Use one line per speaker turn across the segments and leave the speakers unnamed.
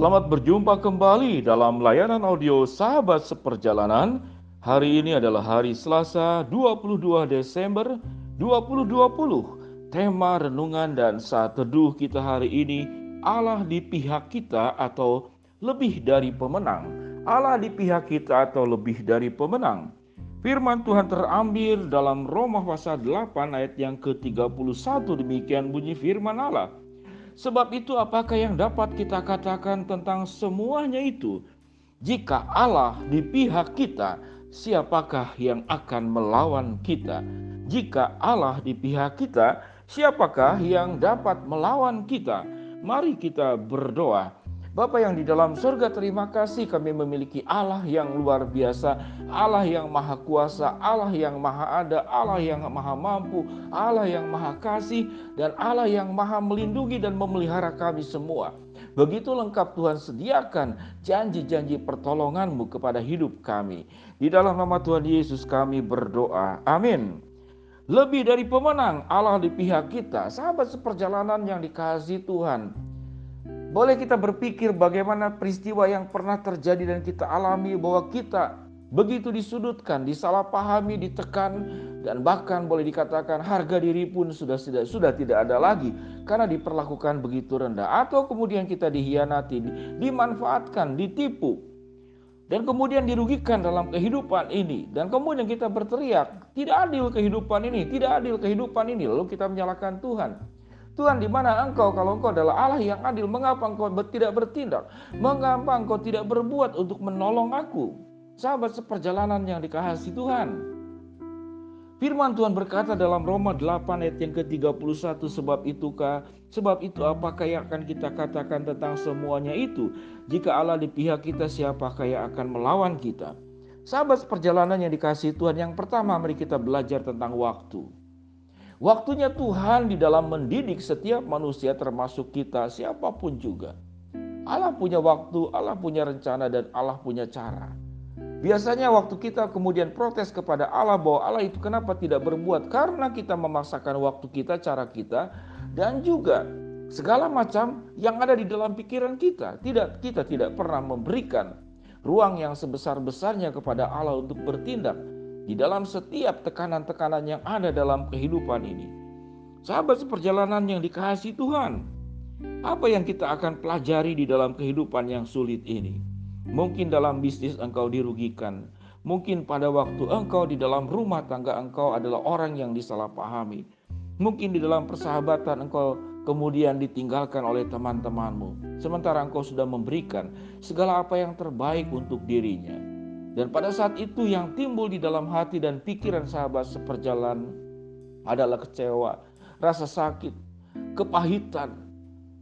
Selamat berjumpa kembali dalam layanan audio Sahabat Seperjalanan. Hari ini adalah hari Selasa 22 Desember 2020. Tema renungan dan saat teduh kita hari ini Allah di pihak kita atau lebih dari pemenang. Allah di pihak kita atau lebih dari pemenang. Firman Tuhan terambil dalam Roma pasal 8 ayat yang ke-31 demikian bunyi firman Allah. Sebab itu apakah yang dapat kita katakan tentang semuanya itu? Jika Allah di pihak kita, siapakah yang akan melawan kita? Jika Allah di pihak kita, siapakah yang dapat melawan kita? Mari kita berdoa. Bapa yang di dalam surga terima kasih kami memiliki Allah yang luar biasa, Allah yang maha kuasa, Allah yang maha ada, Allah yang maha mampu, Allah yang maha kasih, dan Allah yang maha melindungi dan memelihara kami semua. Begitu lengkap Tuhan sediakan janji-janji pertolonganmu kepada hidup kami. Di dalam nama Tuhan Yesus kami berdoa. Amin. Lebih dari pemenang Allah di pihak kita, sahabat seperjalanan yang dikasih Tuhan. Boleh kita berpikir bagaimana peristiwa yang pernah terjadi dan kita alami bahwa kita begitu disudutkan, disalahpahami, ditekan dan bahkan boleh dikatakan harga diri pun sudah sudah sudah tidak ada lagi karena diperlakukan begitu rendah. Atau kemudian kita dihianati, dimanfaatkan, ditipu dan kemudian dirugikan dalam kehidupan ini. Dan kemudian kita berteriak tidak adil kehidupan ini, tidak adil kehidupan ini. Lalu kita menyalahkan Tuhan. Tuhan di mana engkau? Kalau engkau adalah Allah yang adil mengapa engkau tidak bertindak? Mengapa engkau tidak berbuat untuk menolong aku? Sahabat seperjalanan yang dikasihi Tuhan. Firman Tuhan berkata dalam Roma 8 ayat yang ke-31 sebab itukah sebab itu apakah yang akan kita katakan tentang semuanya itu? Jika Allah di pihak kita siapakah yang akan melawan kita? Sahabat seperjalanan yang dikasih Tuhan yang pertama mari kita belajar tentang waktu Waktunya Tuhan di dalam mendidik setiap manusia termasuk kita siapa pun juga. Allah punya waktu, Allah punya rencana dan Allah punya cara. Biasanya waktu kita kemudian protes kepada Allah bahwa Allah itu kenapa tidak berbuat karena kita memaksakan waktu kita, cara kita dan juga segala macam yang ada di dalam pikiran kita. Tidak kita tidak pernah memberikan ruang yang sebesar-besarnya kepada Allah untuk bertindak di dalam setiap tekanan-tekanan yang ada dalam kehidupan ini. Sahabat seperjalanan yang dikasih Tuhan, apa yang kita akan pelajari di dalam kehidupan yang sulit ini? Mungkin dalam bisnis engkau dirugikan, mungkin pada waktu engkau di dalam rumah tangga engkau adalah orang yang disalahpahami. Mungkin di dalam persahabatan engkau kemudian ditinggalkan oleh teman-temanmu, sementara engkau sudah memberikan segala apa yang terbaik untuk dirinya. Dan pada saat itu yang timbul di dalam hati dan pikiran sahabat seperjalan adalah kecewa, rasa sakit, kepahitan,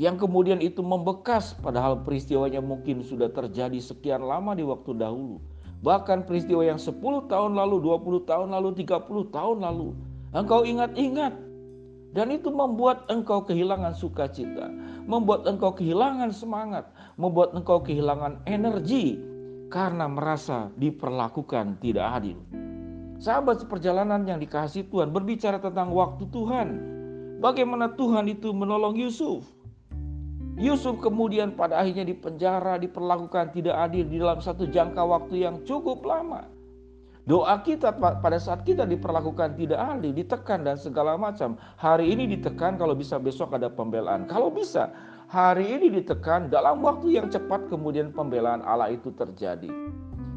yang kemudian itu membekas padahal peristiwanya mungkin sudah terjadi sekian lama di waktu dahulu. Bahkan peristiwa yang 10 tahun lalu, 20 tahun lalu, 30 tahun lalu. Engkau ingat-ingat. Dan itu membuat engkau kehilangan sukacita. Membuat engkau kehilangan semangat. Membuat engkau kehilangan energi karena merasa diperlakukan tidak adil. Sahabat seperjalanan yang dikasih Tuhan berbicara tentang waktu Tuhan. Bagaimana Tuhan itu menolong Yusuf. Yusuf kemudian pada akhirnya dipenjara, diperlakukan tidak adil di dalam satu jangka waktu yang cukup lama. Doa kita pada saat kita diperlakukan tidak adil, ditekan dan segala macam. Hari ini ditekan, kalau bisa besok ada pembelaan. Kalau bisa, hari ini ditekan dalam waktu yang cepat kemudian pembelaan Allah itu terjadi.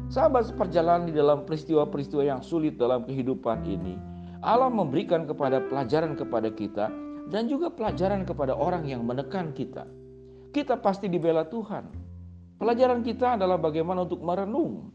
Sahabat seperjalanan di dalam peristiwa-peristiwa yang sulit dalam kehidupan ini, Allah memberikan kepada pelajaran kepada kita dan juga pelajaran kepada orang yang menekan kita. Kita pasti dibela Tuhan. Pelajaran kita adalah bagaimana untuk merenung.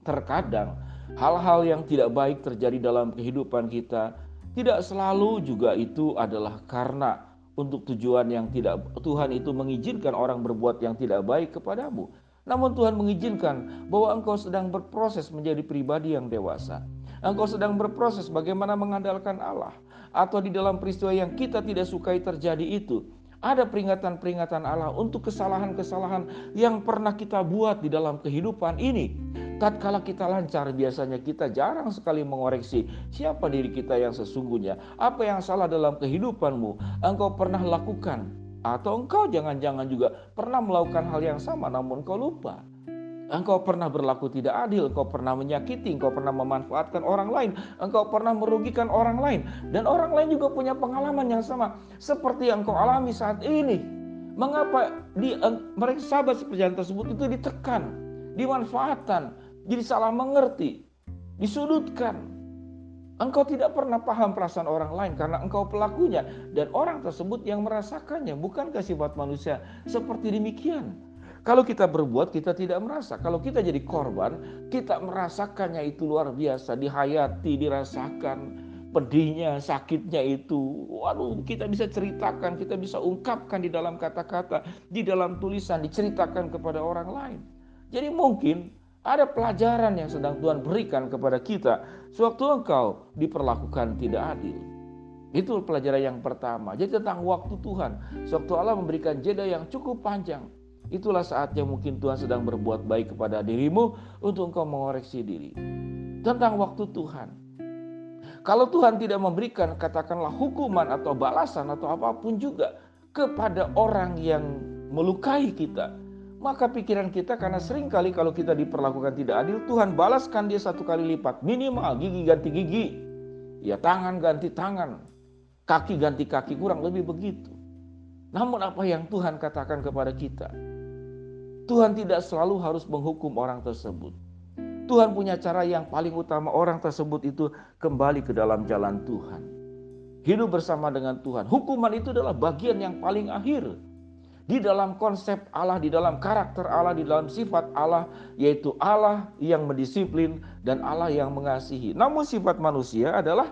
Terkadang hal-hal yang tidak baik terjadi dalam kehidupan kita tidak selalu juga itu adalah karena untuk tujuan yang tidak Tuhan itu mengizinkan orang berbuat yang tidak baik kepadamu. Namun Tuhan mengizinkan bahwa engkau sedang berproses menjadi pribadi yang dewasa. Engkau sedang berproses bagaimana mengandalkan Allah atau di dalam peristiwa yang kita tidak sukai terjadi itu ada peringatan-peringatan Allah untuk kesalahan-kesalahan yang pernah kita buat di dalam kehidupan ini. Tatkala kita lancar, biasanya kita jarang sekali mengoreksi siapa diri kita yang sesungguhnya. Apa yang salah dalam kehidupanmu, engkau pernah lakukan. Atau engkau jangan-jangan juga pernah melakukan hal yang sama namun engkau lupa. Engkau pernah berlaku tidak adil, engkau pernah menyakiti, engkau pernah memanfaatkan orang lain, engkau pernah merugikan orang lain, dan orang lain juga punya pengalaman yang sama seperti yang engkau alami saat ini. Mengapa di, mereka sahabat seperjalanan tersebut itu ditekan, dimanfaatkan, jadi salah mengerti, disudutkan. Engkau tidak pernah paham perasaan orang lain karena engkau pelakunya dan orang tersebut yang merasakannya. Bukankah sifat manusia seperti demikian? Kalau kita berbuat, kita tidak merasa. Kalau kita jadi korban, kita merasakannya itu luar biasa, dihayati, dirasakan pedihnya, sakitnya itu. Waduh, kita bisa ceritakan, kita bisa ungkapkan di dalam kata-kata, di dalam tulisan, diceritakan kepada orang lain. Jadi mungkin ada pelajaran yang sedang Tuhan berikan kepada kita sewaktu engkau diperlakukan tidak adil. Itu pelajaran yang pertama. Jadi tentang waktu Tuhan. Sewaktu Allah memberikan jeda yang cukup panjang Itulah saatnya mungkin Tuhan sedang berbuat baik kepada dirimu untuk engkau mengoreksi diri. Tentang waktu Tuhan. Kalau Tuhan tidak memberikan katakanlah hukuman atau balasan atau apa pun juga kepada orang yang melukai kita, maka pikiran kita karena sering kali kalau kita diperlakukan tidak adil, Tuhan balaskan dia satu kali lipat. Minimal gigi ganti gigi. Ya tangan ganti tangan. Kaki ganti kaki kurang lebih begitu. Namun apa yang Tuhan katakan kepada kita? Tuhan tidak selalu harus menghukum orang tersebut. Tuhan punya cara yang paling utama orang tersebut itu kembali ke dalam jalan Tuhan. Hidup bersama dengan Tuhan. Hukuman itu adalah bagian yang paling akhir. Di dalam konsep Allah, di dalam karakter Allah, di dalam sifat Allah, yaitu Allah yang mendisiplin dan Allah yang mengasihi. Namun sifat manusia adalah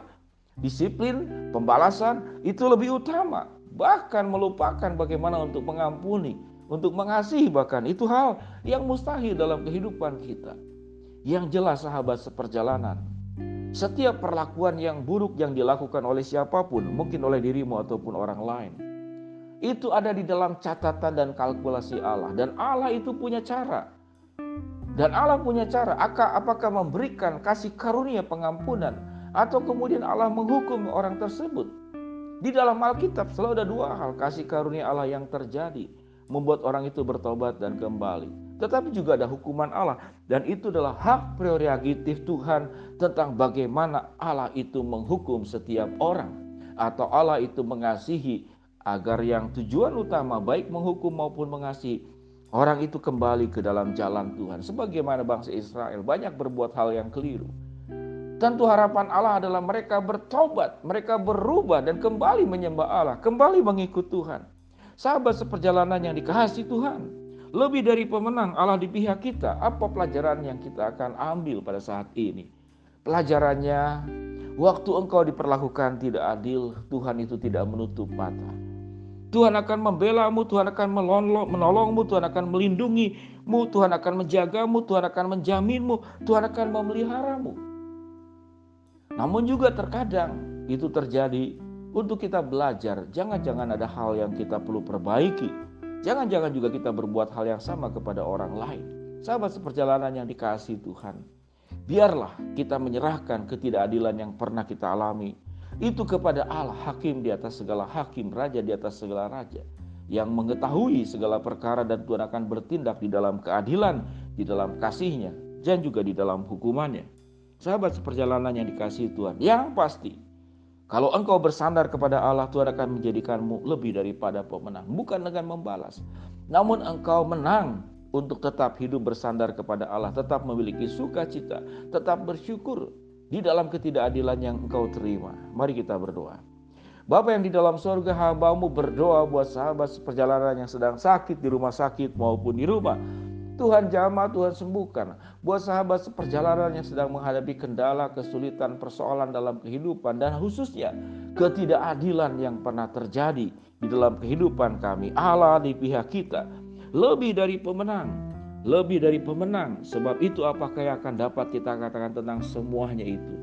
disiplin, pembalasan itu lebih utama. Bahkan melupakan bagaimana untuk mengampuni, untuk mengasihi bahkan itu hal yang mustahil dalam kehidupan kita. Yang jelas sahabat seperjalanan, setiap perlakuan yang buruk yang dilakukan oleh siapa pun, mungkin oleh dirimu ataupun orang lain, itu ada di dalam catatan dan kalkulasi Allah. Dan Allah itu punya cara. Dan Allah punya cara, apakah memberikan kasih karunia pengampunan? Atau kemudian Allah menghukum orang tersebut. Di dalam Alkitab selalu ada dua hal. Kasih karunia Allah yang terjadi. Membuat orang itu bertobat dan kembali. Tetapi juga ada hukuman Allah. Dan itu adalah hak prerogatif Tuhan tentang bagaimana Allah itu menghukum setiap orang. Atau Allah itu mengasihi agar yang tujuan utama baik menghukum maupun mengasihi orang itu kembali ke dalam jalan Tuhan. Sebagaimana bangsa Israel banyak berbuat hal yang keliru. Tentu harapan Allah adalah mereka bertobat, mereka berubah dan kembali menyembah Allah, kembali mengikut Tuhan. Sahabat seperjalanan yang dikasih Tuhan. Lebih dari pemenang Allah di pihak kita. Apa pelajaran yang kita akan ambil pada saat ini? Pelajarannya, waktu engkau diperlakukan tidak adil, Tuhan itu tidak menutup mata. Tuhan akan membelamu, Tuhan akan menolongmu, Tuhan akan melindungimu, Tuhan akan menjagamu, Tuhan akan menjaminmu, Tuhan akan memeliharamu. Namun juga terkadang itu terjadi untuk kita belajar. Jangan-jangan ada hal yang kita perlu perbaiki. Jangan-jangan juga kita berbuat hal yang sama kepada orang lain. Sahabat seperjalanan yang dikasih Tuhan. Biarlah kita menyerahkan ketidakadilan yang pernah kita alami. Itu kepada Allah, hakim di atas segala hakim, raja di atas segala raja. Yang mengetahui segala perkara dan Tuhan akan bertindak di dalam keadilan, di dalam kasihnya, dan juga di dalam hukumannya. Sahabat seperjalanan yang dikasih Tuhan, yang pasti kalau engkau bersandar kepada Allah, Tuhan akan menjadikanmu lebih daripada pemenang. Bukan dengan membalas. Namun engkau menang untuk tetap hidup bersandar kepada Allah. Tetap memiliki sukacita. Tetap bersyukur di dalam ketidakadilan yang engkau terima. Mari kita berdoa. Bapak yang di dalam surga hambamu berdoa buat sahabat seperjalanan yang sedang sakit di rumah sakit maupun di rumah. Tuhan jamah, Tuhan sembuhkan. Buat sahabat seperjalanan yang sedang menghadapi kendala, kesulitan, persoalan dalam kehidupan dan khususnya ketidakadilan yang pernah terjadi di dalam kehidupan kami. Allah di pihak kita lebih dari pemenang, lebih dari pemenang. Sebab itu apakah yang akan dapat kita katakan tentang semuanya itu?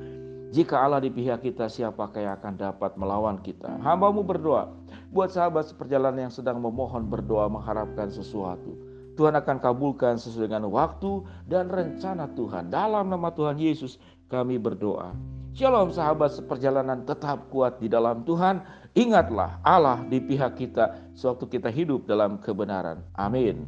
Jika Allah di pihak kita, siapakah yang akan dapat melawan kita? Hambamu berdoa buat sahabat seperjalanan yang sedang memohon berdoa mengharapkan sesuatu. Tuhan akan kabulkan sesuai dengan waktu dan rencana Tuhan. Dalam nama Tuhan Yesus kami berdoa. Shalom sahabat seperjalanan tetap kuat di dalam Tuhan. Ingatlah Allah di pihak kita sewaktu kita hidup dalam kebenaran. Amin.